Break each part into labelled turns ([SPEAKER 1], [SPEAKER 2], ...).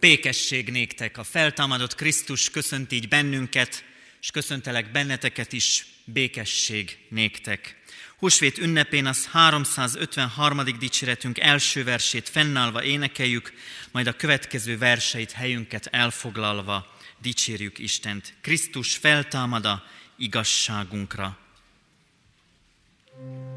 [SPEAKER 1] Békesség néktek, a feltámadott Krisztus köszönt így bennünket, és köszöntelek benneteket is, békesség néktek. Húsvét ünnepén az 353. dicséretünk első versét fennállva énekeljük, majd a következő verseit helyünket elfoglalva dicsérjük Istent. Krisztus feltámada igazságunkra. thank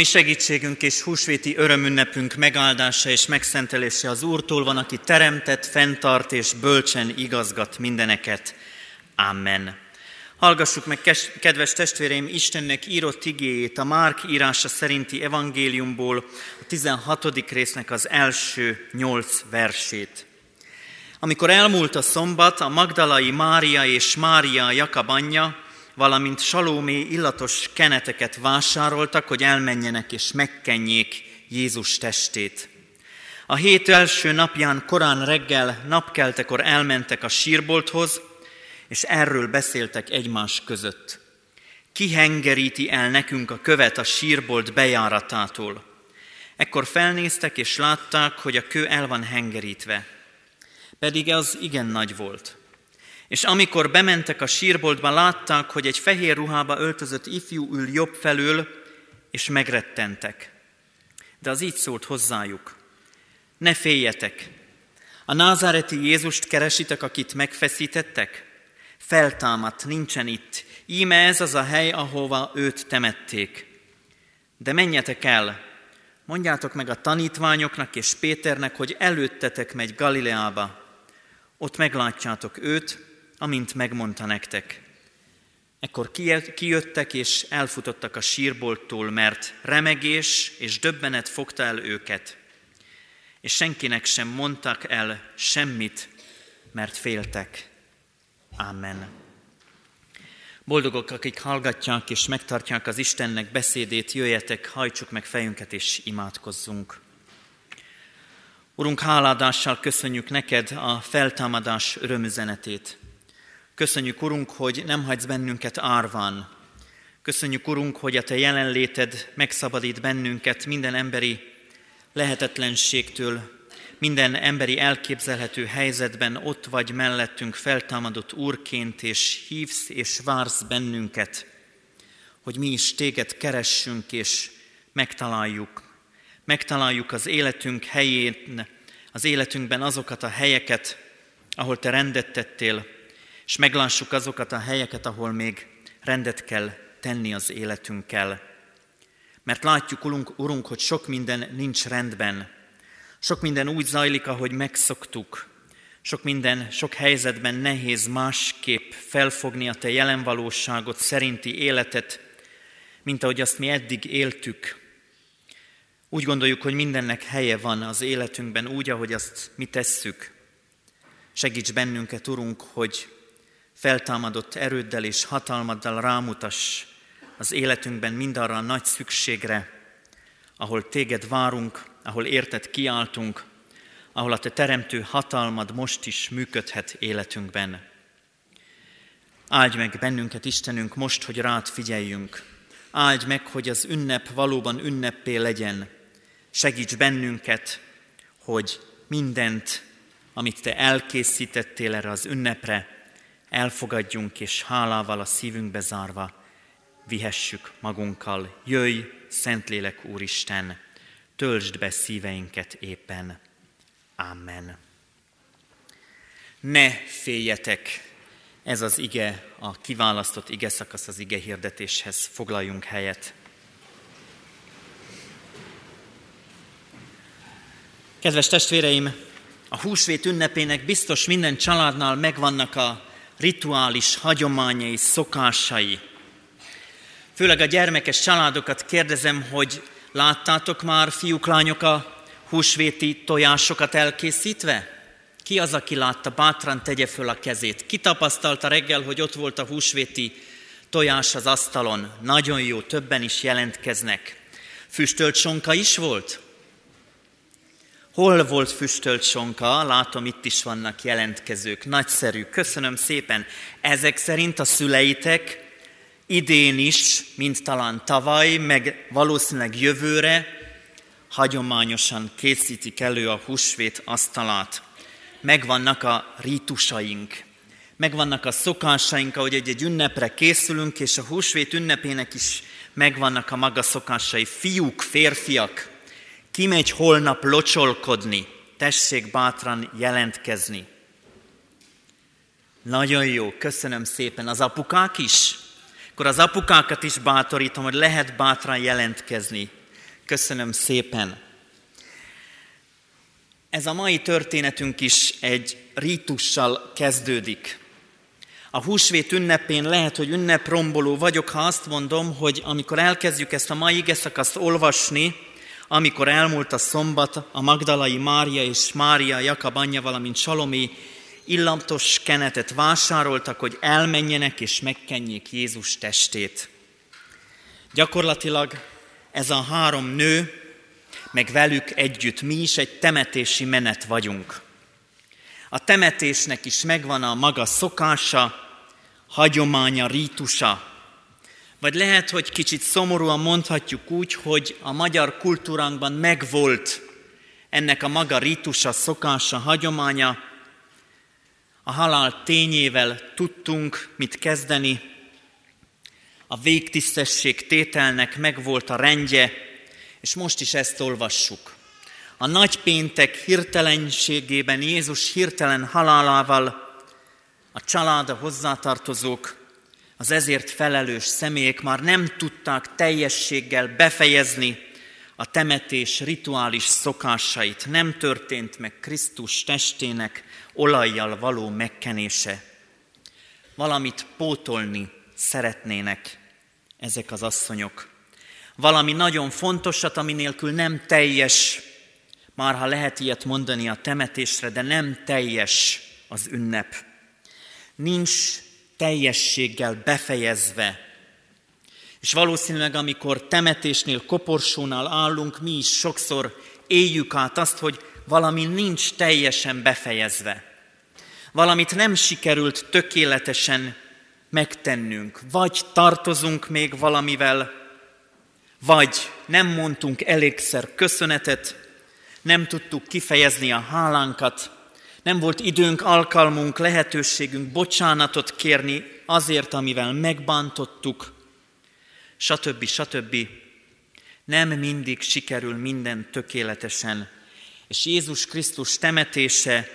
[SPEAKER 1] mi segítségünk és húsvéti örömünnepünk megáldása és megszentelése az Úrtól van, aki teremtett, fenntart és bölcsen igazgat mindeneket. Amen. Hallgassuk meg, kedves testvéreim, Istennek írott igéjét a Márk írása szerinti evangéliumból, a 16. résznek az első nyolc versét. Amikor elmúlt a szombat, a Magdalai Mária és Mária Jakab anyja, valamint Salómé illatos keneteket vásároltak, hogy elmenjenek és megkenjék Jézus testét. A hét első napján korán reggel napkeltekor elmentek a sírbolthoz, és erről beszéltek egymás között. Ki hengeríti el nekünk a követ a sírbolt bejáratától? Ekkor felnéztek és látták, hogy a kő el van hengerítve. Pedig az igen nagy volt. És amikor bementek a sírboltba, látták, hogy egy fehér ruhába öltözött ifjú ül jobb felül, és megrettentek. De az így szólt hozzájuk. Ne féljetek! A názáreti Jézust keresitek, akit megfeszítettek? feltámadt, nincsen itt. Íme ez az a hely, ahova őt temették. De menjetek el, mondjátok meg a tanítványoknak és Péternek, hogy előttetek megy Galileába. Ott meglátjátok őt, amint megmondta nektek. Ekkor kijöttek és elfutottak a sírbolttól, mert remegés és döbbenet fogta el őket. És senkinek sem mondtak el semmit, mert féltek. Amen. Boldogok, akik hallgatják és megtartják az Istennek beszédét, jöjjetek, hajtsuk meg fejünket és imádkozzunk. Urunk, háládással köszönjük neked a feltámadás örömüzenetét. Köszönjük, Urunk, hogy nem hagysz bennünket árván. Köszönjük, Urunk, hogy a Te jelenléted megszabadít bennünket minden emberi lehetetlenségtől, minden emberi elképzelhető helyzetben ott vagy mellettünk feltámadott Úrként, és hívsz és vársz bennünket, hogy mi is téged keressünk és megtaláljuk. Megtaláljuk az életünk helyén, az életünkben azokat a helyeket, ahol te rendet tettél, és meglássuk azokat a helyeket, ahol még rendet kell tenni az életünkkel. Mert látjuk, Urunk, Urunk hogy sok minden nincs rendben, sok minden úgy zajlik, ahogy megszoktuk. Sok minden, sok helyzetben nehéz másképp felfogni a te jelen valóságot, szerinti életet, mint ahogy azt mi eddig éltük. Úgy gondoljuk, hogy mindennek helye van az életünkben, úgy, ahogy azt mi tesszük. Segíts bennünket, Urunk, hogy feltámadott erőddel és hatalmaddal rámutass az életünkben mindarra a nagy szükségre, ahol téged várunk, ahol érted kiáltunk, ahol a te teremtő hatalmad most is működhet életünkben. Áldj meg bennünket, Istenünk, most, hogy rád figyeljünk. Áldj meg, hogy az ünnep valóban ünneppé legyen. Segíts bennünket, hogy mindent, amit Te elkészítettél erre az ünnepre, elfogadjunk és hálával a szívünkbe zárva vihessük magunkkal. Jöjj, Szentlélek Úristen! töltsd be szíveinket éppen. Amen. Ne féljetek! Ez az ige, a kiválasztott ige szakasz az ige hirdetéshez. Foglaljunk helyet. Kedves testvéreim, a húsvét ünnepének biztos minden családnál megvannak a rituális hagyományai, szokásai. Főleg a gyermekes családokat kérdezem, hogy Láttátok már, fiúk, lányok, a húsvéti tojásokat elkészítve? Ki az, aki látta? Bátran tegye föl a kezét. Ki tapasztalta reggel, hogy ott volt a húsvéti tojás az asztalon? Nagyon jó, többen is jelentkeznek. Füstölt sonka is volt? Hol volt füstölt sonka? Látom, itt is vannak jelentkezők. Nagyszerű, köszönöm szépen. Ezek szerint a szüleitek idén is, mint talán tavaly, meg valószínűleg jövőre hagyományosan készítik elő a húsvét asztalát. Megvannak a rítusaink, megvannak a szokásaink, ahogy egy-egy ünnepre készülünk, és a húsvét ünnepének is megvannak a maga szokásai. Fiúk, férfiak, kimegy holnap locsolkodni, tessék bátran jelentkezni. Nagyon jó, köszönöm szépen. Az apukák is? akkor az apukákat is bátorítom, hogy lehet bátran jelentkezni. Köszönöm szépen. Ez a mai történetünk is egy rítussal kezdődik. A húsvét ünnepén lehet, hogy ünnepromboló vagyok, ha azt mondom, hogy amikor elkezdjük ezt a mai igeszakaszt olvasni, amikor elmúlt a szombat, a Magdalai Mária és Mária Jakab anyja, valamint Salomé illamtos kenetet vásároltak, hogy elmenjenek és megkenjék Jézus testét. Gyakorlatilag ez a három nő, meg velük együtt mi is egy temetési menet vagyunk. A temetésnek is megvan a maga szokása, hagyománya, rítusa. Vagy lehet, hogy kicsit szomorúan mondhatjuk úgy, hogy a magyar kultúránkban megvolt ennek a maga rítusa, szokása, hagyománya. A halál tényével tudtunk mit kezdeni, a végtisztesség tételnek megvolt a rendje, és most is ezt olvassuk. A nagy péntek hirtelenségében Jézus hirtelen halálával a család, a hozzátartozók, az ezért felelős személyek már nem tudták teljességgel befejezni a temetés rituális szokásait. Nem történt meg Krisztus testének olajjal való megkenése. Valamit pótolni szeretnének ezek az asszonyok. Valami nagyon fontosat, ami nélkül nem teljes, már ha lehet ilyet mondani a temetésre, de nem teljes az ünnep. Nincs teljességgel befejezve. És valószínűleg, amikor temetésnél, koporsónál állunk, mi is sokszor éljük át azt, hogy valami nincs teljesen befejezve. Valamit nem sikerült tökéletesen megtennünk. Vagy tartozunk még valamivel, vagy nem mondtunk elégszer köszönetet, nem tudtuk kifejezni a hálánkat, nem volt időnk, alkalmunk, lehetőségünk bocsánatot kérni azért, amivel megbántottuk, stb. stb. Nem mindig sikerül minden tökéletesen, és Jézus Krisztus temetése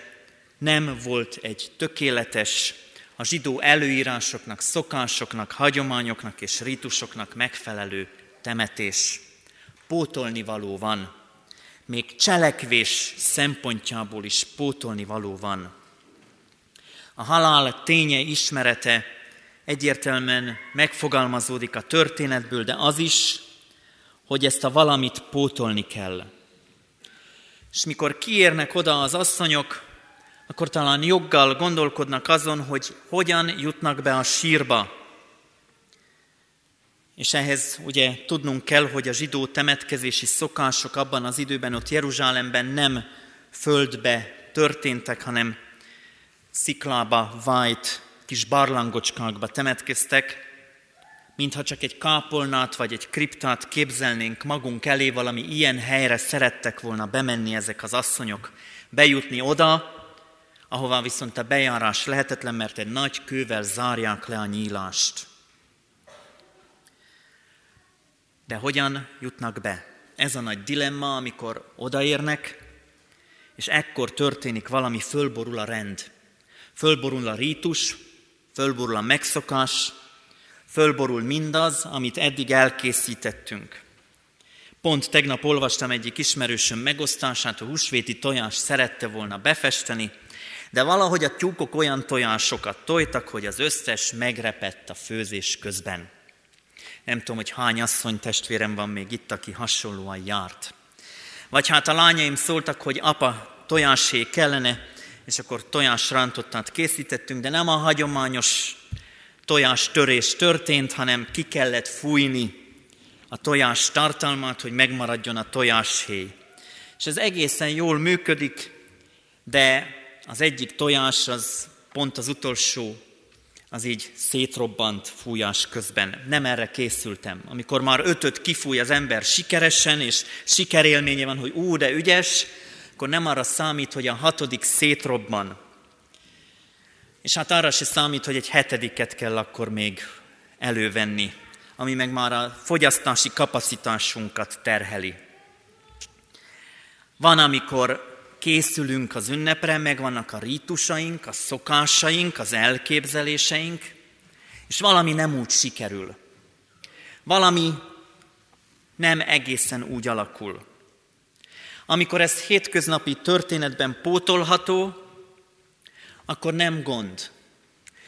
[SPEAKER 1] nem volt egy tökéletes, a zsidó előírásoknak, szokásoknak, hagyományoknak és ritusoknak megfelelő temetés. Pótolni való van. Még cselekvés szempontjából is pótolni való van. A halál ténye ismerete egyértelműen megfogalmazódik a történetből, de az is, hogy ezt a valamit pótolni kell. És mikor kiérnek oda az asszonyok, akkor talán joggal gondolkodnak azon, hogy hogyan jutnak be a sírba. És ehhez ugye tudnunk kell, hogy a zsidó temetkezési szokások abban az időben ott Jeruzsálemben nem földbe történtek, hanem sziklába vájt kis barlangocskákba temetkeztek, mintha csak egy kápolnát vagy egy kriptát képzelnénk magunk elé, valami ilyen helyre szerettek volna bemenni ezek az asszonyok, bejutni oda, ahová viszont a bejárás lehetetlen, mert egy nagy kővel zárják le a nyílást. De hogyan jutnak be? Ez a nagy dilemma, amikor odaérnek, és ekkor történik valami, fölborul a rend. Fölborul a rítus, fölborul a megszokás, fölborul mindaz, amit eddig elkészítettünk. Pont tegnap olvastam egyik ismerősöm megosztását, a húsvéti tojás szerette volna befesteni, de valahogy a tyúkok olyan tojásokat tojtak, hogy az összes megrepett a főzés közben. Nem tudom, hogy hány asszony testvérem van még itt, aki hasonlóan járt. Vagy hát a lányaim szóltak, hogy apa, tojásé kellene, és akkor tojásrántottát készítettünk, de nem a hagyományos tojás törés történt, hanem ki kellett fújni a tojás tartalmát, hogy megmaradjon a tojáshéj. És ez egészen jól működik, de az egyik tojás az pont az utolsó, az így szétrobbant fújás közben. Nem erre készültem. Amikor már ötöt kifúj az ember sikeresen, és sikerélménye van, hogy ú, de ügyes, akkor nem arra számít, hogy a hatodik szétrobban. És hát arra se számít, hogy egy hetediket kell akkor még elővenni, ami meg már a fogyasztási kapacitásunkat terheli. Van, amikor készülünk az ünnepre, megvannak a rítusaink, a szokásaink, az elképzeléseink, és valami nem úgy sikerül. Valami nem egészen úgy alakul. Amikor ez hétköznapi történetben pótolható, akkor nem gond.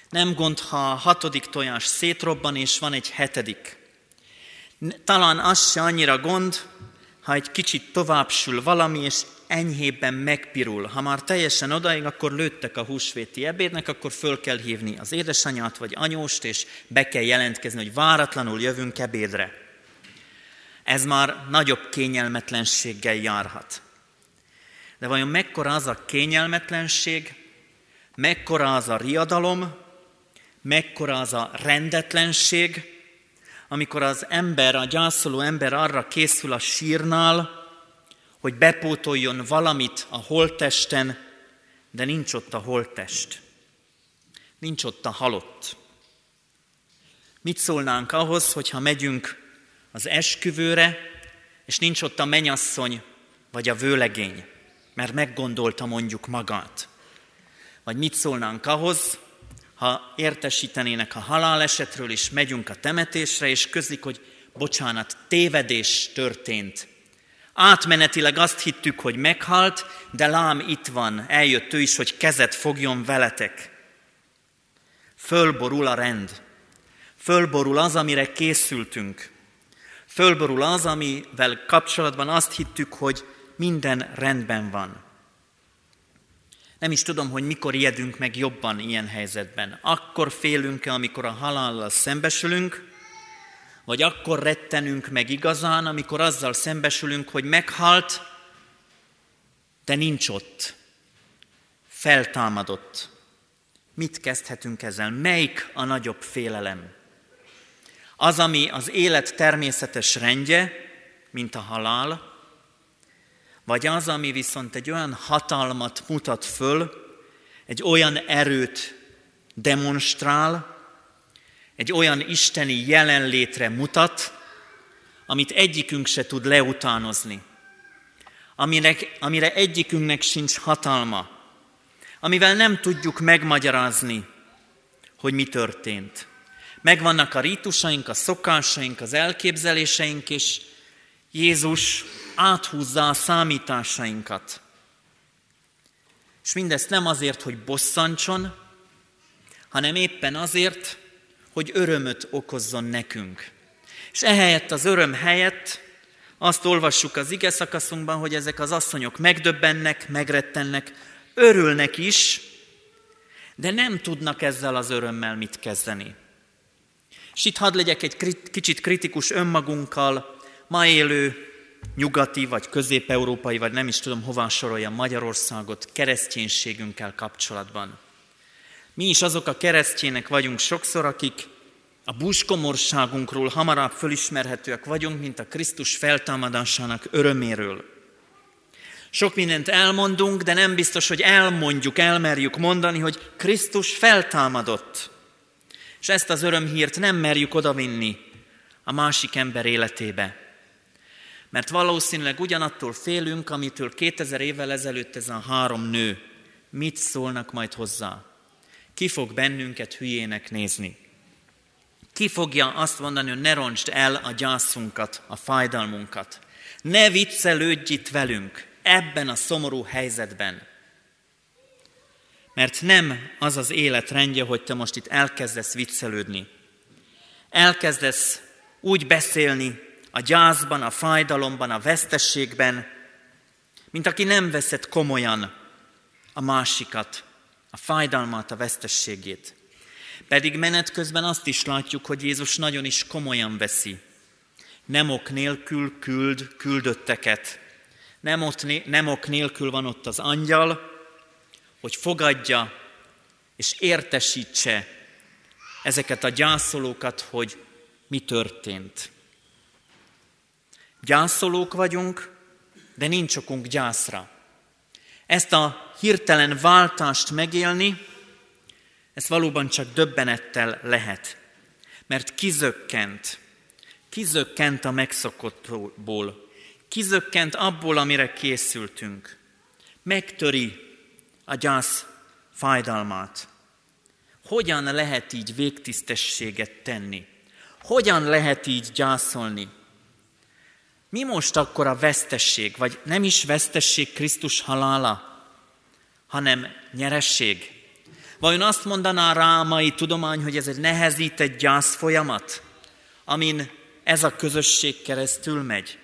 [SPEAKER 1] Nem gond, ha a hatodik tojás szétrobban, és van egy hetedik. Talán az se annyira gond, ha egy kicsit tovább sül valami, és enyhébben megpirul. Ha már teljesen odaig, akkor lőttek a húsvéti ebédnek, akkor föl kell hívni az édesanyát vagy anyóst, és be kell jelentkezni, hogy váratlanul jövünk ebédre. Ez már nagyobb kényelmetlenséggel járhat. De vajon mekkora az a kényelmetlenség, mekkora az a riadalom, mekkora az a rendetlenség, amikor az ember, a gyászoló ember arra készül a sírnál, hogy bepótoljon valamit a holtesten, de nincs ott a holtest. Nincs ott a halott. Mit szólnánk ahhoz, hogyha megyünk az esküvőre, és nincs ott a menyasszony vagy a vőlegény, mert meggondolta mondjuk magát. Vagy mit szólnánk ahhoz, ha értesítenének a halálesetről, és megyünk a temetésre, és közlik, hogy bocsánat, tévedés történt. Átmenetileg azt hittük, hogy meghalt, de lám itt van, eljött ő is, hogy kezet fogjon veletek. Fölborul a rend. Fölborul az, amire készültünk. Fölborul az, amivel kapcsolatban azt hittük, hogy minden rendben van. Nem is tudom, hogy mikor ijedünk meg jobban ilyen helyzetben. Akkor félünk-e, amikor a halállal szembesülünk, vagy akkor rettenünk meg igazán, amikor azzal szembesülünk, hogy meghalt, de nincs ott. Feltámadott. Mit kezdhetünk ezzel? Melyik a nagyobb félelem? Az, ami az élet természetes rendje, mint a halál, vagy az, ami viszont egy olyan hatalmat mutat föl, egy olyan erőt demonstrál, egy olyan isteni jelenlétre mutat, amit egyikünk se tud leutánozni, amire, amire egyikünknek sincs hatalma, amivel nem tudjuk megmagyarázni, hogy mi történt. Megvannak a rítusaink, a szokásaink, az elképzeléseink, és Jézus áthúzza a számításainkat. És mindezt nem azért, hogy bosszantson, hanem éppen azért, hogy örömöt okozzon nekünk. És ehelyett az öröm helyett azt olvassuk az ige szakaszunkban, hogy ezek az asszonyok megdöbbennek, megrettennek, örülnek is, de nem tudnak ezzel az örömmel mit kezdeni. És itt hadd legyek egy kicsit kritikus önmagunkkal, ma élő nyugati, vagy közép-európai, vagy nem is tudom hová sorolja Magyarországot kereszténységünkkel kapcsolatban. Mi is azok a keresztjének vagyunk sokszor, akik a búskomorságunkról hamarabb fölismerhetőek vagyunk, mint a Krisztus feltámadásának öröméről. Sok mindent elmondunk, de nem biztos, hogy elmondjuk, elmerjük mondani, hogy Krisztus feltámadott. És ezt az örömhírt nem merjük odavinni a másik ember életébe. Mert valószínűleg ugyanattól félünk, amitől 2000 évvel ezelőtt ez a három nő. Mit szólnak majd hozzá? Ki fog bennünket hülyének nézni? Ki fogja azt mondani, hogy ne roncsd el a gyászunkat, a fájdalmunkat? Ne viccelődj itt velünk ebben a szomorú helyzetben. Mert nem az az élet rendje, hogy te most itt elkezdesz viccelődni. Elkezdesz úgy beszélni a gyászban, a fájdalomban, a vesztességben, mint aki nem veszed komolyan a másikat, a fájdalmat, a vesztességét. Pedig menet közben azt is látjuk, hogy Jézus nagyon is komolyan veszi. Nem ok nélkül küld küldötteket. Nem, ott, nem ok nélkül van ott az angyal, hogy fogadja és értesítse ezeket a gyászolókat, hogy mi történt. Gyászolók vagyunk, de nincs okunk gyászra. Ezt a hirtelen váltást megélni, ez valóban csak döbbenettel lehet. Mert kizökkent, kizökkent a megszokottból, kizökkent abból, amire készültünk. Megtöri a gyász fájdalmát. Hogyan lehet így végtisztességet tenni? Hogyan lehet így gyászolni? Mi most akkor a vesztesség, vagy nem is vesztesség Krisztus halála, hanem nyeresség? Vajon azt mondaná rá a mai tudomány, hogy ez egy nehezített gyász folyamat, amin ez a közösség keresztül megy?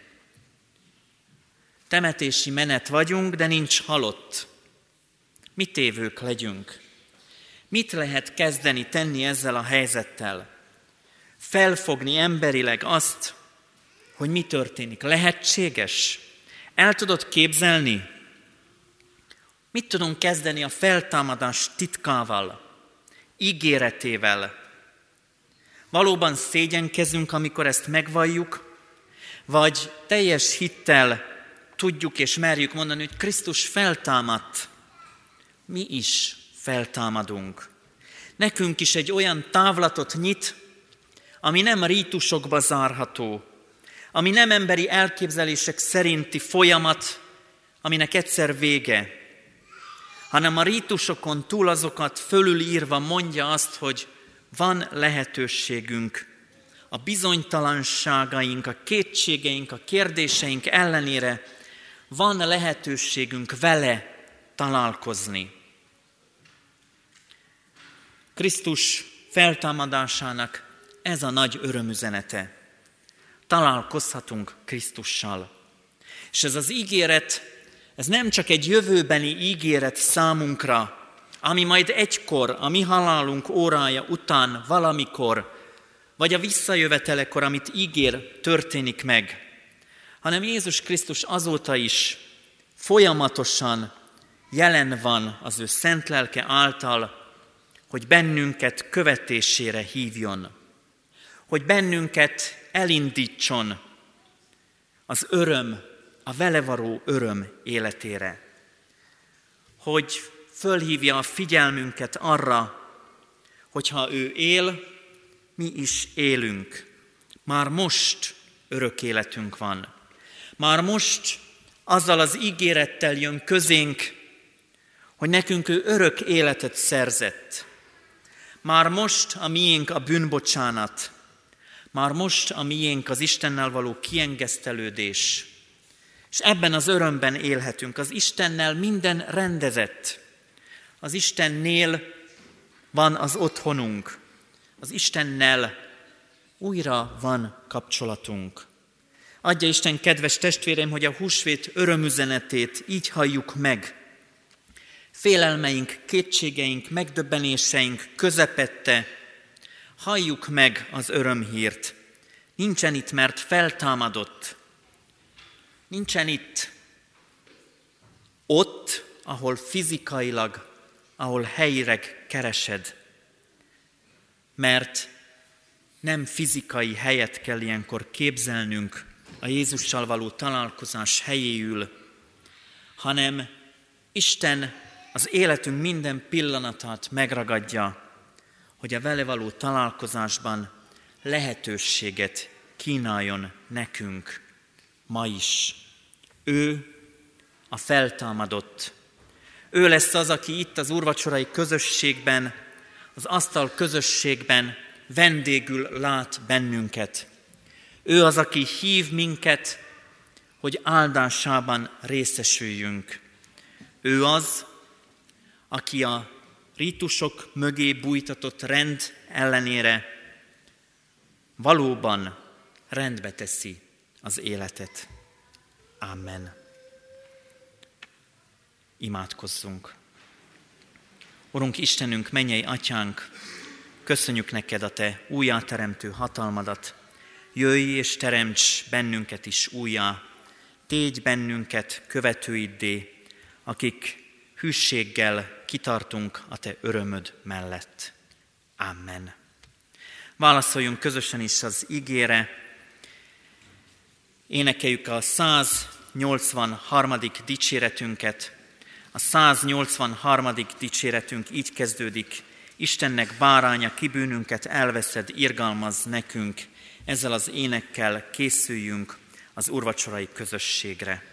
[SPEAKER 1] Temetési menet vagyunk, de nincs halott. Mit évők legyünk? Mit lehet kezdeni, tenni ezzel a helyzettel? Felfogni emberileg azt, hogy mi történik. Lehetséges? El tudod képzelni? Mit tudunk kezdeni a feltámadás titkával, ígéretével? Valóban szégyenkezünk, amikor ezt megvalljuk, vagy teljes hittel tudjuk és merjük mondani, hogy Krisztus feltámadt, mi is feltámadunk. Nekünk is egy olyan távlatot nyit, ami nem rítusokba zárható, ami nem emberi elképzelések szerinti folyamat, aminek egyszer vége, hanem a rítusokon túl azokat fölülírva mondja azt, hogy van lehetőségünk a bizonytalanságaink, a kétségeink, a kérdéseink ellenére van lehetőségünk vele találkozni. Krisztus feltámadásának ez a nagy örömüzenete. Találkozhatunk Krisztussal. És ez az ígéret, ez nem csak egy jövőbeni ígéret számunkra, ami majd egykor, a mi halálunk órája után valamikor, vagy a visszajövetelekor, amit ígér, történik meg, hanem Jézus Krisztus azóta is folyamatosan jelen van az ő szent lelke által, hogy bennünket követésére hívjon, hogy bennünket elindítson az öröm, a velevaró öröm életére, hogy fölhívja a figyelmünket arra, hogyha ő él, mi is élünk. Már most örök életünk van. Már most azzal az ígérettel jön közénk, hogy nekünk ő örök életet szerzett. Már most a miénk a bűnbocsánat, már most a miénk az Istennel való kiengesztelődés, és ebben az örömben élhetünk. Az Istennel minden rendezett. Az Istennél van az otthonunk. Az Istennel újra van kapcsolatunk. Adja Isten, kedves testvérem, hogy a húsvét örömüzenetét így halljuk meg. Félelmeink, kétségeink, megdöbbenéseink közepette halljuk meg az örömhírt. Nincsen itt, mert feltámadott. Nincsen itt ott, ahol fizikailag, ahol helyileg keresed. Mert nem fizikai helyet kell ilyenkor képzelnünk, a Jézussal való találkozás helyéül, hanem Isten az életünk minden pillanatát megragadja, hogy a vele való találkozásban lehetőséget kínáljon nekünk ma is. Ő a feltámadott. Ő lesz az, aki itt az úrvacsorai közösségben, az asztal közösségben vendégül lát bennünket. Ő az, aki hív minket, hogy áldásában részesüljünk. Ő az, aki a rítusok mögé bújtatott rend ellenére valóban rendbe teszi az életet. Amen. Imádkozzunk. Urunk Istenünk, mennyei atyánk, köszönjük neked a te újjáteremtő hatalmadat, jöjj és teremts bennünket is újjá, tégy bennünket követőiddé, akik hűséggel kitartunk a Te örömöd mellett. Amen. Válaszoljunk közösen is az ígére. Énekeljük a 183. dicséretünket. A 183. dicséretünk így kezdődik. Istennek báránya, kibűnünket elveszed, irgalmaz nekünk, ezzel az énekkel készüljünk az urvacsorai közösségre.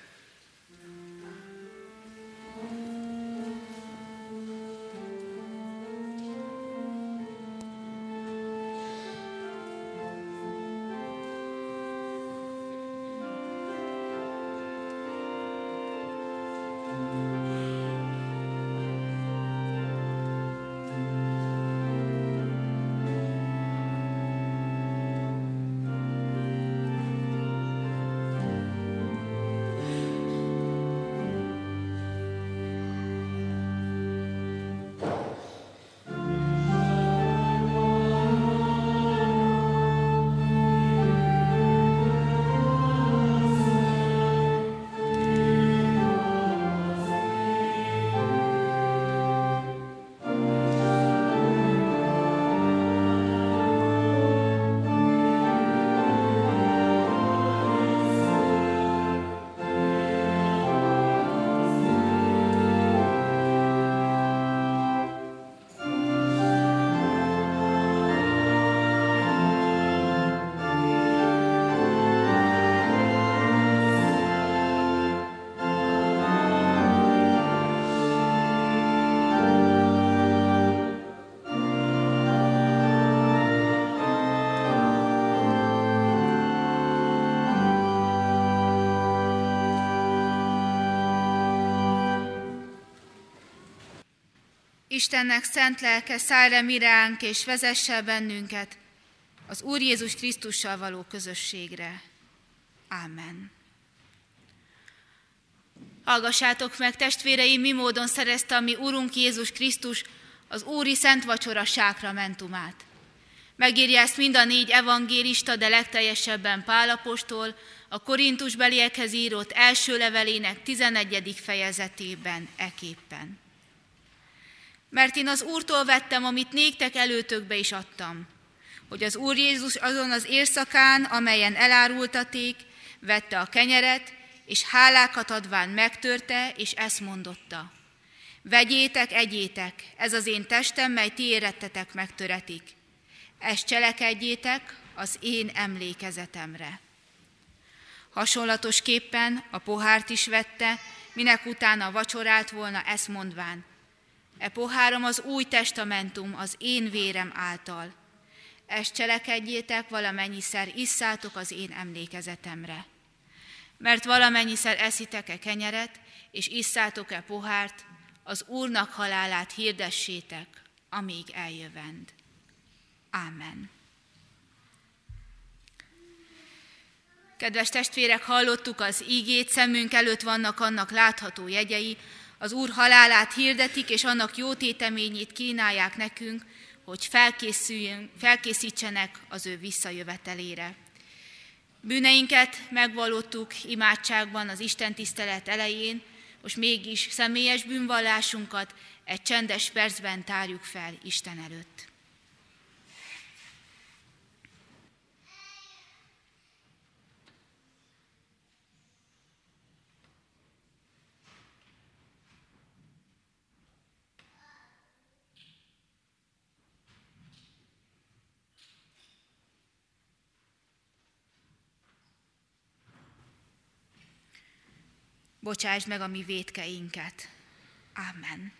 [SPEAKER 2] Istennek szent lelke szállj le miránk és vezesse bennünket az Úr Jézus Krisztussal való közösségre. Ámen. Hallgassátok meg, testvéreim, mi módon szerezte a mi Úrunk Jézus Krisztus az Úri Szent Vacsora sákramentumát. Megírja ezt mind a négy evangélista, de legteljesebben Pálapostól, a Korintus beliekhez írott első levelének 11. fejezetében eképpen. Mert én az Úrtól vettem, amit néktek előtökbe is adtam, hogy az Úr Jézus azon az érszakán, amelyen elárultaték, vette a kenyeret, és hálákat adván megtörte, és ezt mondotta. Vegyétek, egyétek, ez az én testem, mely ti érettetek megtöretik. Ezt cselekedjétek az én emlékezetemre. Hasonlatosképpen a pohárt is vette, minek utána vacsorált volna ezt mondván. E poháram az új testamentum az én vérem által. Ezt cselekedjétek, valamennyiszer isszátok az én emlékezetemre. Mert valamennyiszer eszitek-e kenyeret, és isszátok-e pohárt, az Úrnak halálát hirdessétek, amíg eljövend. Ámen. Kedves testvérek, hallottuk az ígét, szemünk előtt vannak annak látható jegyei, az Úr halálát hirdetik, és annak jó téteményét kínálják nekünk, hogy felkészüljünk, felkészítsenek az ő visszajövetelére. Bűneinket megvalottuk imádságban az Isten tisztelet elején, most mégis személyes bűnvallásunkat egy csendes percben tárjuk fel Isten előtt. Bocsásd meg a mi vétkeinket. Amen.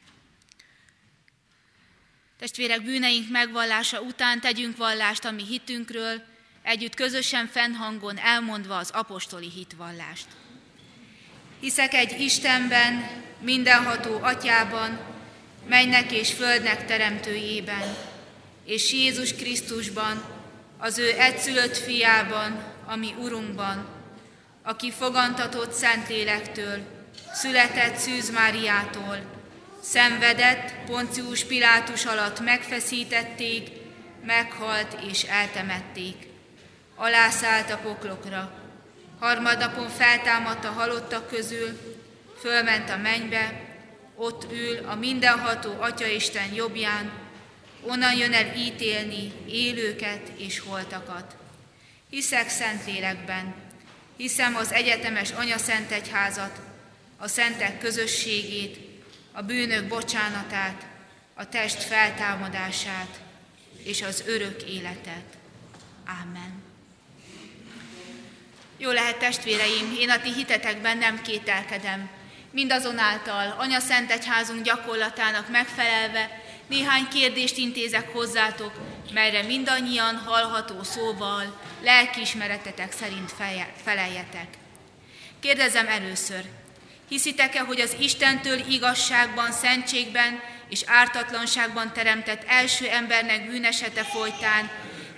[SPEAKER 2] Testvérek, bűneink megvallása után tegyünk vallást a mi hitünkről, együtt közösen fennhangon elmondva az apostoli hitvallást. Hiszek egy Istenben, mindenható atyában, mennek és földnek teremtőjében, és Jézus Krisztusban, az ő egyszülött fiában, ami Urunkban, aki fogantatott Szentlélektől, született Szűz Máriától, szenvedett, Poncius Pilátus alatt megfeszítették, meghalt és eltemették. Alászállt a poklokra, harmadnapon feltámadt a halottak közül, fölment a mennybe, ott ül a mindenható Atyaisten jobbján, onnan jön el ítélni élőket és holtakat. Hiszek Szentlélekben, hiszem az egyetemes Szent Egyházat, a szentek közösségét, a bűnök bocsánatát, a test feltámadását és az örök életet. Amen. Jó lehet, testvéreim, én a ti hitetekben nem kételkedem. Mindazonáltal Anya Szent Egyházunk gyakorlatának megfelelve néhány kérdést intézek hozzátok, melyre mindannyian hallható szóval, lelkiismeretetek szerint feleljetek. Kérdezem először, hiszitek-e, hogy az Istentől igazságban, szentségben és ártatlanságban teremtett első embernek bűnesete folytán,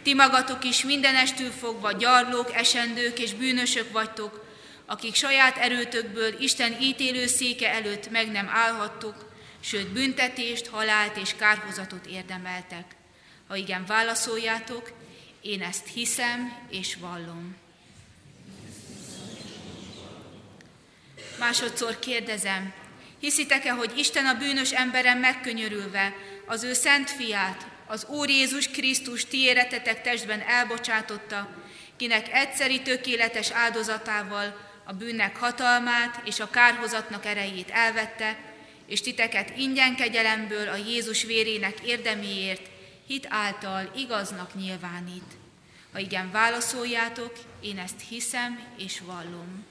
[SPEAKER 2] ti magatok is mindenestül fogva gyarlók, esendők és bűnösök vagytok, akik saját erőtökből Isten ítélő széke előtt meg nem állhattok, sőt büntetést, halált és kárhozatot érdemeltek. Ha igen, válaszoljátok, én ezt hiszem és vallom. Másodszor kérdezem, hiszitek-e, hogy Isten a bűnös emberen megkönyörülve az ő szent fiát, az Úr Jézus Krisztus ti éretetek testben elbocsátotta, kinek egyszeri tökéletes áldozatával a bűnnek hatalmát és a kárhozatnak erejét elvette, és titeket ingyen kegyelemből a Jézus vérének érdemiért hit által igaznak nyilvánít. Ha igen, válaszoljátok, én ezt hiszem és vallom.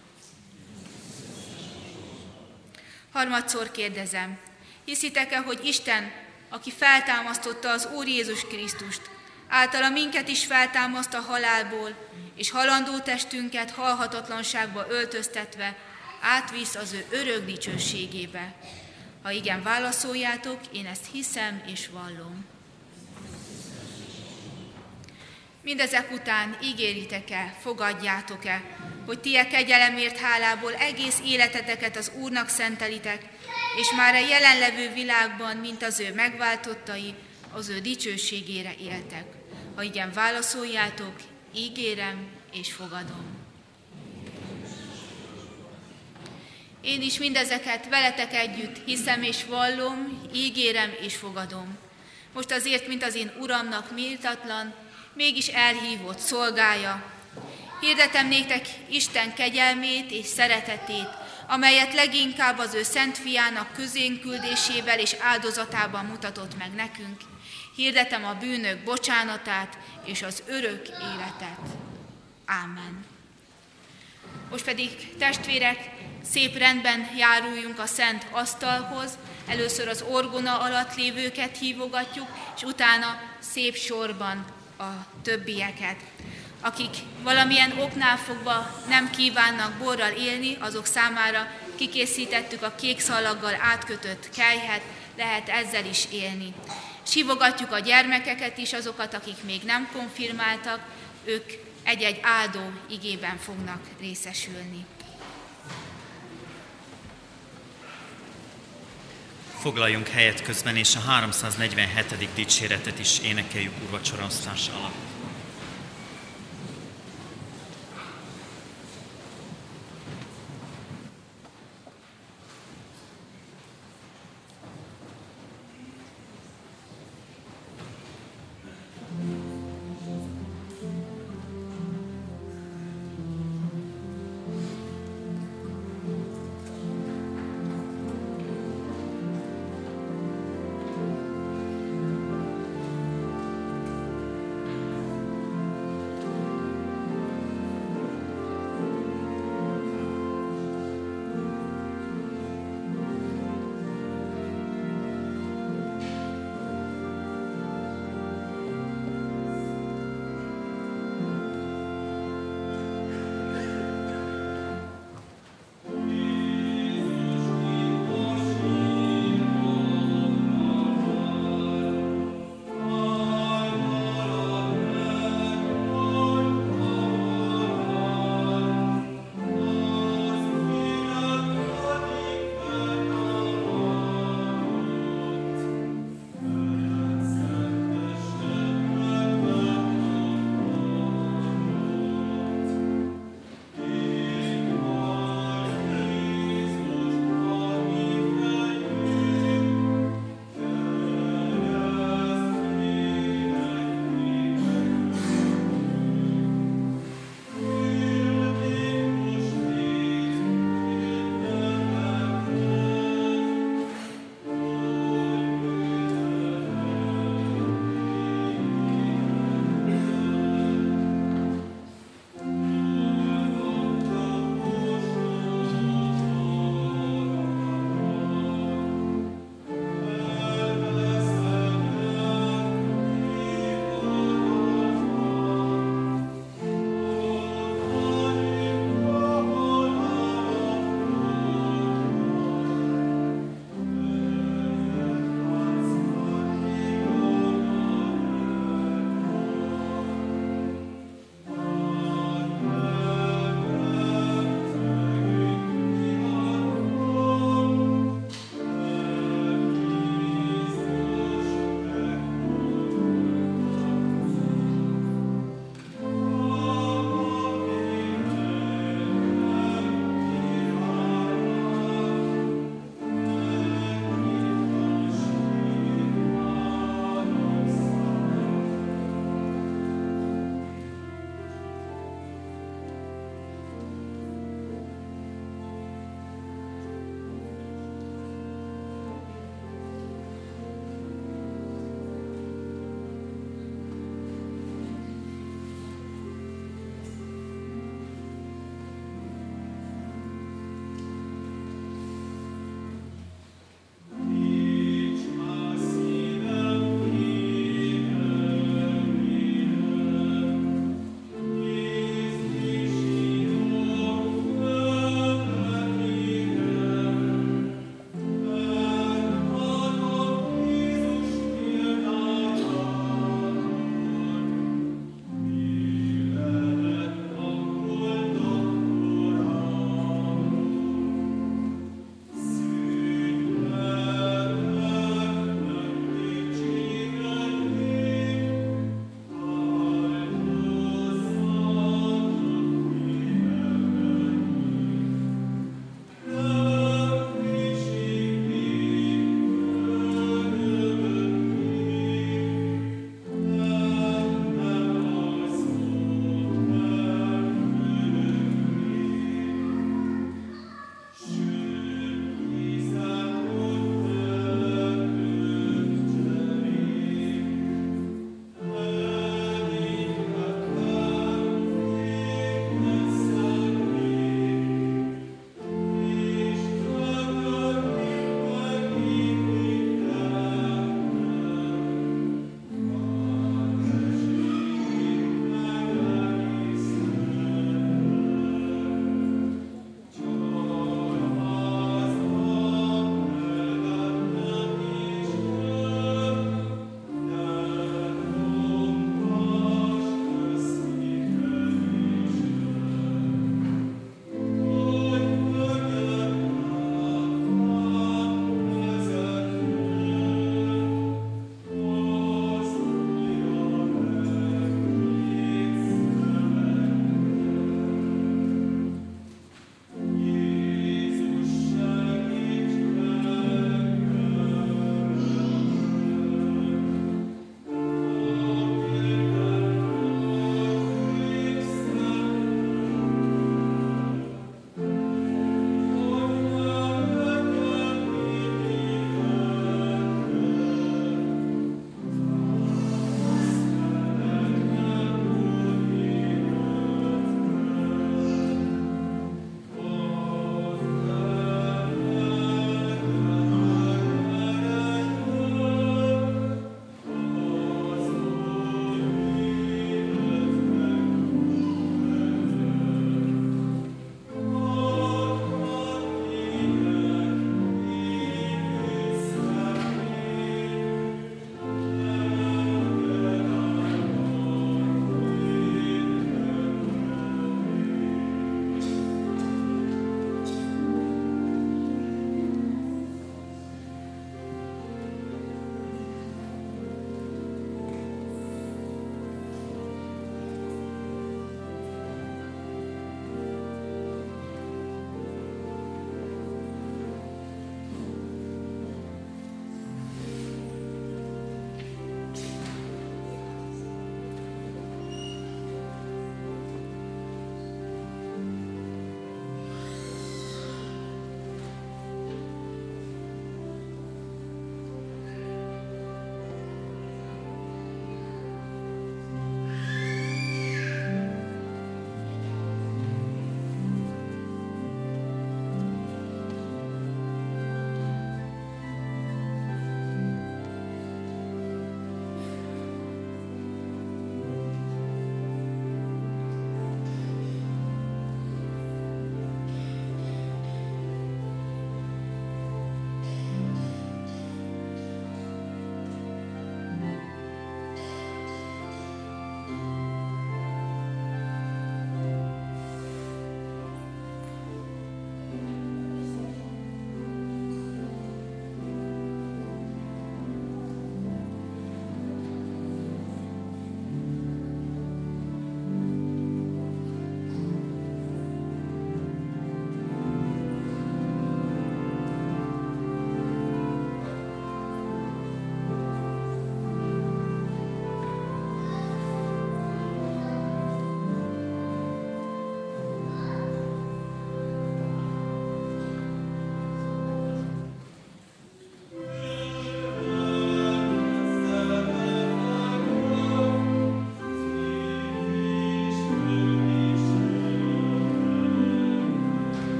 [SPEAKER 2] Harmadszor kérdezem, hiszitek-e, hogy Isten, aki feltámasztotta az Úr Jézus Krisztust, általa minket is feltámaszt a halálból, és halandó testünket halhatatlanságba öltöztetve átvisz az ő örök dicsőségébe. Ha igen, válaszoljátok, én ezt hiszem és vallom. Mindezek után ígéritek-e, fogadjátok-e, hogy ti a kegyelemért hálából egész életeteket az Úrnak szentelitek, és már a jelenlevő világban, mint az ő megváltottai, az ő dicsőségére éltek. Ha igen, válaszoljátok, ígérem és fogadom. Én is mindezeket veletek együtt hiszem és vallom, ígérem és fogadom. Most azért, mint az én Uramnak méltatlan, mégis elhívott szolgája. Hirdetem néktek Isten kegyelmét és szeretetét, amelyet leginkább az ő szent fiának közénküldésével és áldozatában mutatott meg nekünk. Hirdetem a bűnök bocsánatát és az örök életet. Ámen. Most pedig testvérek, szép rendben járuljunk a szent asztalhoz, először az orgona alatt lévőket hívogatjuk, és utána szép sorban a többieket. Akik valamilyen oknál fogva nem kívánnak borral élni, azok számára kikészítettük a kék szalaggal átkötött kelyhet, lehet ezzel is élni. Sivogatjuk a gyermekeket is, azokat, akik még nem konfirmáltak, ők egy-egy áldó igében fognak részesülni.
[SPEAKER 1] Foglaljunk helyet közben, és a 347. dicséretet is énekeljük urvacsorasztás alatt.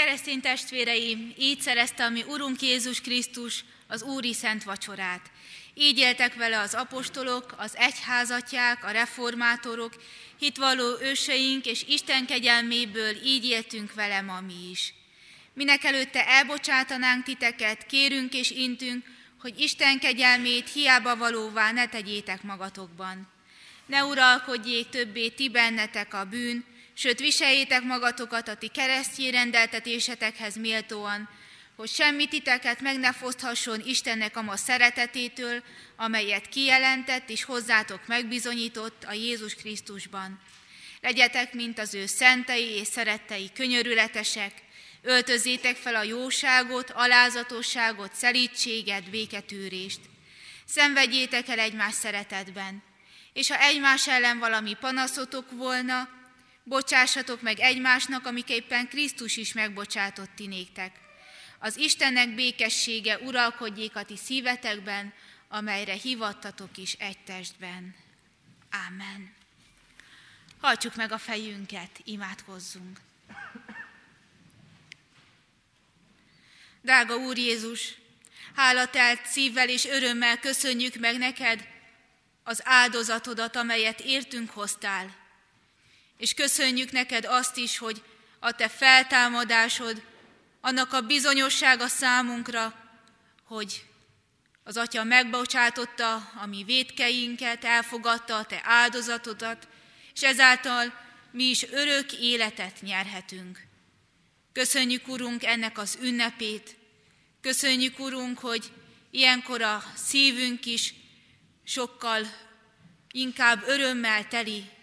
[SPEAKER 2] Keresztény testvéreim, így szerezte a mi Urunk Jézus Krisztus az Úri Szent Vacsorát. Így éltek vele az apostolok, az egyházatják, a reformátorok, hitvalló őseink, és Isten kegyelméből így éltünk vele ma mi is. Minek előtte elbocsátanánk titeket, kérünk és intünk, hogy Isten kegyelmét hiába valóvá ne tegyétek magatokban. Ne uralkodjék többé ti bennetek a bűn, sőt viseljétek magatokat a ti keresztjé rendeltetésetekhez méltóan, hogy semmi titeket meg ne foszthasson Istennek a ma szeretetétől, amelyet kijelentett és hozzátok megbizonyított a Jézus Krisztusban. Legyetek, mint az ő szentei és szerettei könyörületesek, öltözétek fel a jóságot, alázatosságot, szelítséget, béketűrést. Szenvedjétek el egymás szeretetben, és ha egymás ellen valami panaszotok volna, bocsássatok meg egymásnak, amiképpen Krisztus is megbocsátott ti néktek. Az Istennek békessége uralkodjék a ti szívetekben, amelyre hivattatok is egy testben. Ámen. Hajtsuk meg a fejünket, imádkozzunk. Drága Úr Jézus, hálatelt szívvel és örömmel köszönjük meg neked az áldozatodat, amelyet értünk hoztál. És köszönjük neked azt is, hogy a te feltámadásod, annak a bizonyossága számunkra, hogy az Atya megbocsátotta a mi védkeinket, elfogadta a te áldozatodat, és ezáltal mi is örök életet nyerhetünk. Köszönjük, Urunk, ennek az ünnepét. Köszönjük, Urunk, hogy ilyenkor a szívünk is sokkal inkább örömmel teli.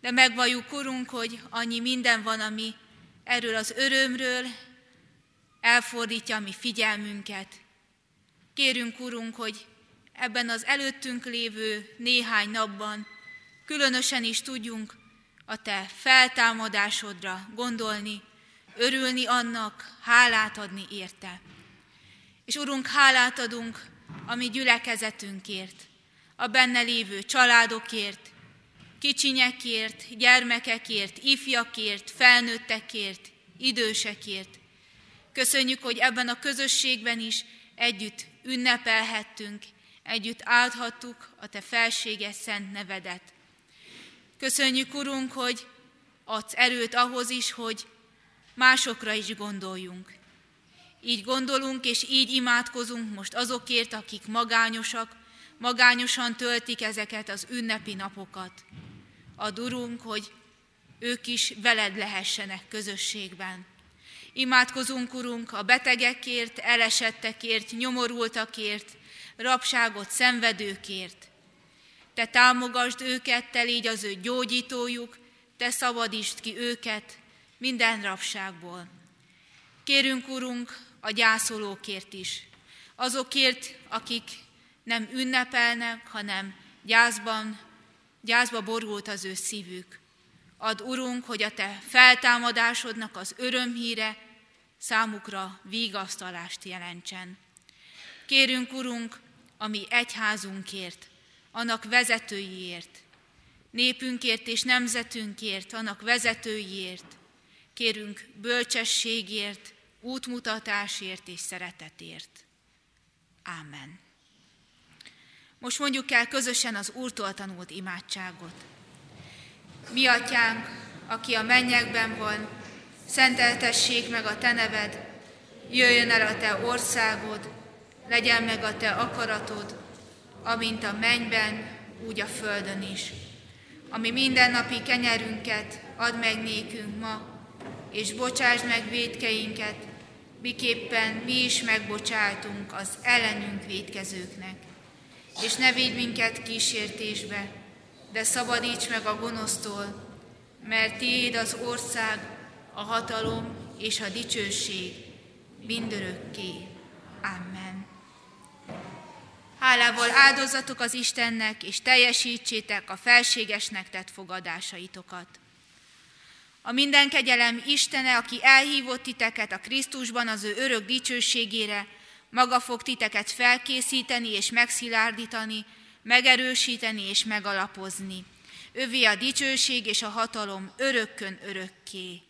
[SPEAKER 2] De megvalljuk, Urunk, hogy annyi minden van, ami erről az örömről elfordítja a mi figyelmünket. Kérünk, Urunk, hogy ebben az előttünk lévő néhány napban különösen is tudjunk a Te feltámadásodra gondolni, örülni annak, hálát adni érte. És Urunk, hálát adunk a mi gyülekezetünkért, a benne lévő családokért, kicsinyekért, gyermekekért, ifjakért, felnőttekért, idősekért. Köszönjük, hogy ebben a közösségben is együtt ünnepelhettünk, együtt áldhattuk a Te felséges szent nevedet. Köszönjük, Urunk, hogy adsz erőt ahhoz is, hogy másokra is gondoljunk. Így gondolunk és így imádkozunk most azokért, akik magányosak, magányosan töltik ezeket az ünnepi napokat. A durunk, hogy ők is veled lehessenek közösségben. Imádkozunk, Urunk, a betegekért, elesettekért, nyomorultakért, rabságot szenvedőkért. Te támogasd őket, te légy az ő gyógyítójuk, te szabadítsd ki őket minden rabságból. Kérünk, Urunk, a gyászolókért is, azokért, akik nem ünnepelnek, hanem gyászban, gyászba borult az ő szívük. Ad, Urunk, hogy a Te feltámadásodnak az örömhíre számukra vigasztalást jelentsen. Kérünk, Urunk, a mi egyházunkért, annak vezetőiért, népünkért és nemzetünkért, annak vezetőiért, kérünk bölcsességért, útmutatásért és szeretetért. Ámen. Most mondjuk el közösen az Úrtól tanult imádságot. Mi atyánk, aki a mennyekben van, szenteltessék meg a te neved, jöjjön el a te országod, legyen meg a te akaratod, amint a mennyben, úgy a földön is. Ami mindennapi kenyerünket add meg nékünk ma, és bocsásd meg védkeinket, miképpen mi is megbocsátunk az ellenünk védkezőknek. És ne védj minket kísértésbe, de szabadíts meg a gonosztól, mert tiéd az ország, a hatalom és a dicsőség mindörökké. Amen. Hálával áldozatok az Istennek, és teljesítsétek a felségesnek tett fogadásaitokat. A minden kegyelem Istene, aki elhívott titeket a Krisztusban az ő örök dicsőségére, maga fog titeket felkészíteni és megszilárdítani, megerősíteni és megalapozni. Övé a dicsőség és a hatalom örökkön örökké.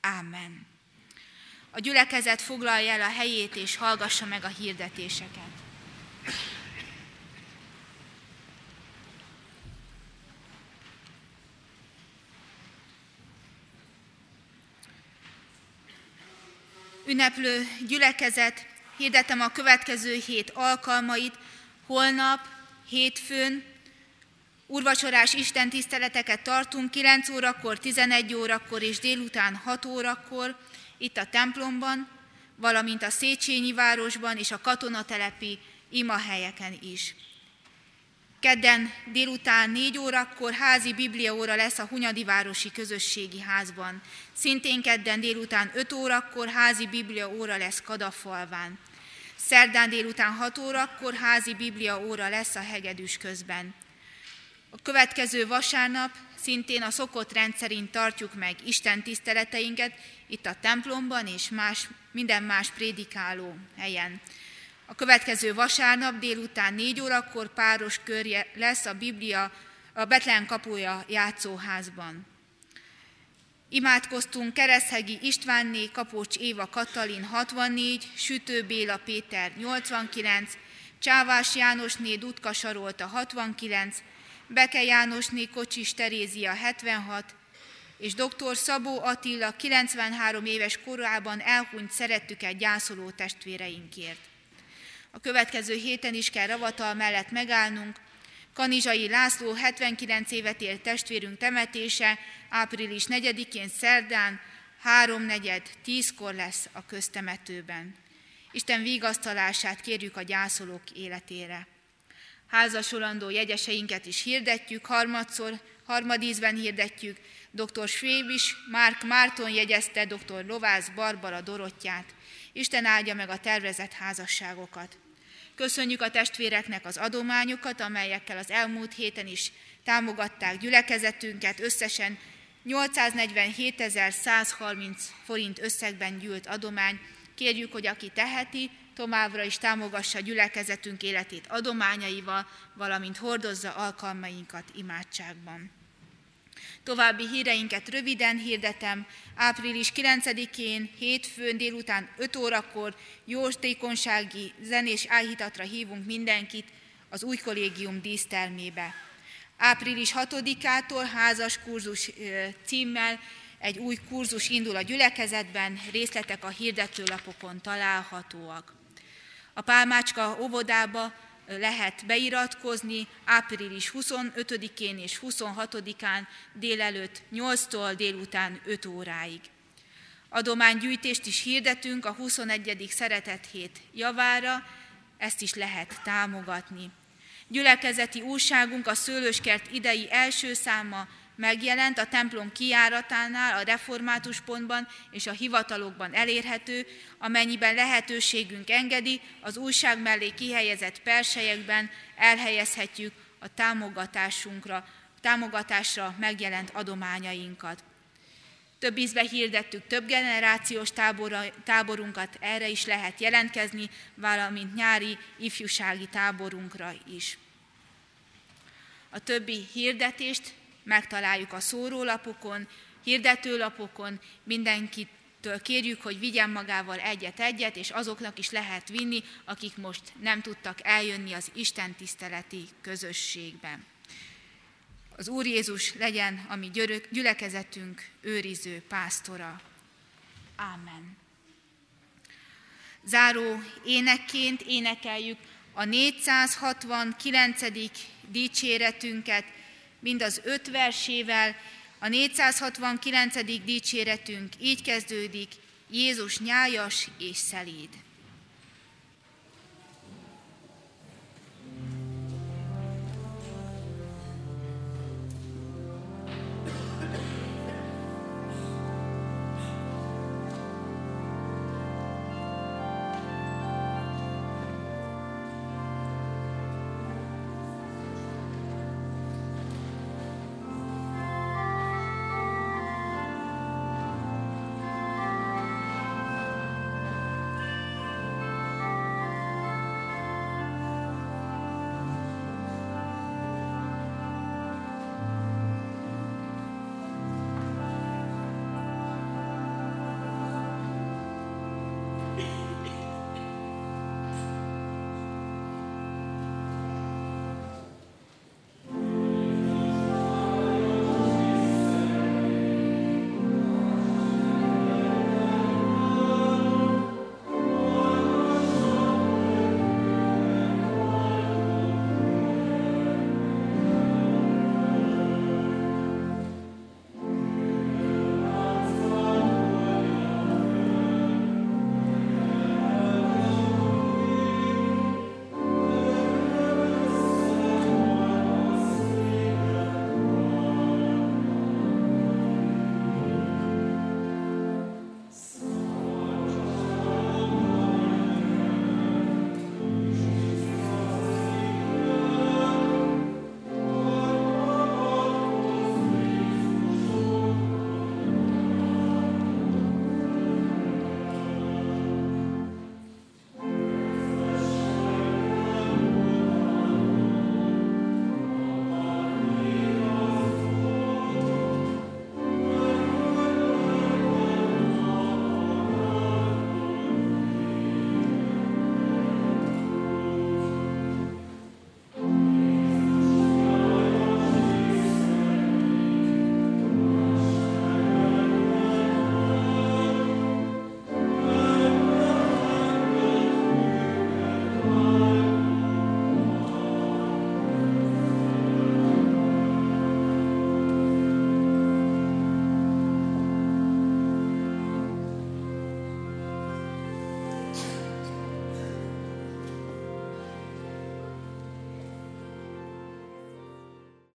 [SPEAKER 2] Ámen. A gyülekezet foglalja el a helyét és hallgassa meg a hirdetéseket. Ünneplő gyülekezet, hirdetem a következő hét alkalmait, holnap, hétfőn, Urvacsorás Isten tiszteleteket tartunk 9 órakor, 11 órakor és délután 6 órakor itt a templomban, valamint a Széchenyi városban és a katonatelepi imahelyeken is. Kedden délután 4 órakor házi bibliaóra lesz a Hunyadi Városi Közösségi Házban. Szintén kedden délután 5 órakor házi bibliaóra lesz Kadafalván. Szerdán délután 6 órakor házi bibliaóra lesz a Hegedűs közben. A következő vasárnap szintén a szokott rendszerint tartjuk meg Isten tiszteleteinket itt a templomban és más, minden más prédikáló helyen. A következő vasárnap délután négy órakor páros körje lesz a Biblia a Betlen kapuja játszóházban. Imádkoztunk Kereszhegi Istvánné, Kapocs Éva Katalin 64, Sütő Béla Péter 89, Csávás Jánosné Dutka Sarolta 69, Beke Jánosné Kocsis Terézia 76, és dr. Szabó Attila 93 éves korában elhunyt szerettüket gyászoló testvéreinkért. A következő héten is kell ravatal mellett megállnunk, Kanizsai László 79 évet élt testvérünk temetése április 4-én szerdán 3-4-10-kor lesz a köztemetőben. Isten vigasztalását kérjük a gyászolók életére. Házasolandó jegyeseinket is hirdetjük, harmadszor, harmadízben hirdetjük, dr. Svévis Márk Márton jegyezte dr. Lovász Barbara Dorottyát. Isten áldja meg a tervezett házasságokat. Köszönjük a testvéreknek az adományokat, amelyekkel az elmúlt héten is támogatták gyülekezetünket. Összesen 847.130 forint összegben gyűlt adomány. Kérjük, hogy aki teheti, továbbra is támogassa gyülekezetünk életét adományaival, valamint hordozza alkalmainkat imádságban. További híreinket röviden hirdetem. Április 9-én, hétfőn délután 5 órakor jóstékonysági zenés áhítatra hívunk mindenkit az új kollégium dísztermébe. Április 6-ától házas kurzus címmel egy új kurzus indul a gyülekezetben, részletek a hirdetőlapokon találhatóak. A Pálmácska óvodába lehet beiratkozni április 25-én és 26-án délelőtt 8-tól délután 5 óráig. Adománygyűjtést is hirdetünk a 21. szeretet hét javára, ezt is lehet támogatni. Gyülekezeti újságunk a Szőlőskert idei első száma megjelent a templom kiáratánál, a református pontban és a hivatalokban elérhető, amennyiben lehetőségünk engedi, az újság mellé kihelyezett perselyekben elhelyezhetjük a támogatásunkra, támogatásra megjelent adományainkat. Több ízbe hirdettük több generációs tábora, táborunkat, erre is lehet jelentkezni, valamint nyári ifjúsági táborunkra is. A többi hirdetést megtaláljuk a szórólapokon, hirdetőlapokon, mindenkitől kérjük, hogy vigyen magával egyet-egyet, és azoknak is lehet vinni, akik most nem tudtak eljönni az Isten tiszteleti közösségbe. Az Úr Jézus legyen a mi gyülekezetünk őriző pásztora. Ámen. Záró énekként énekeljük a 469. dicséretünket, mind az öt versével, a 469. dicséretünk így kezdődik, Jézus nyájas és szelíd.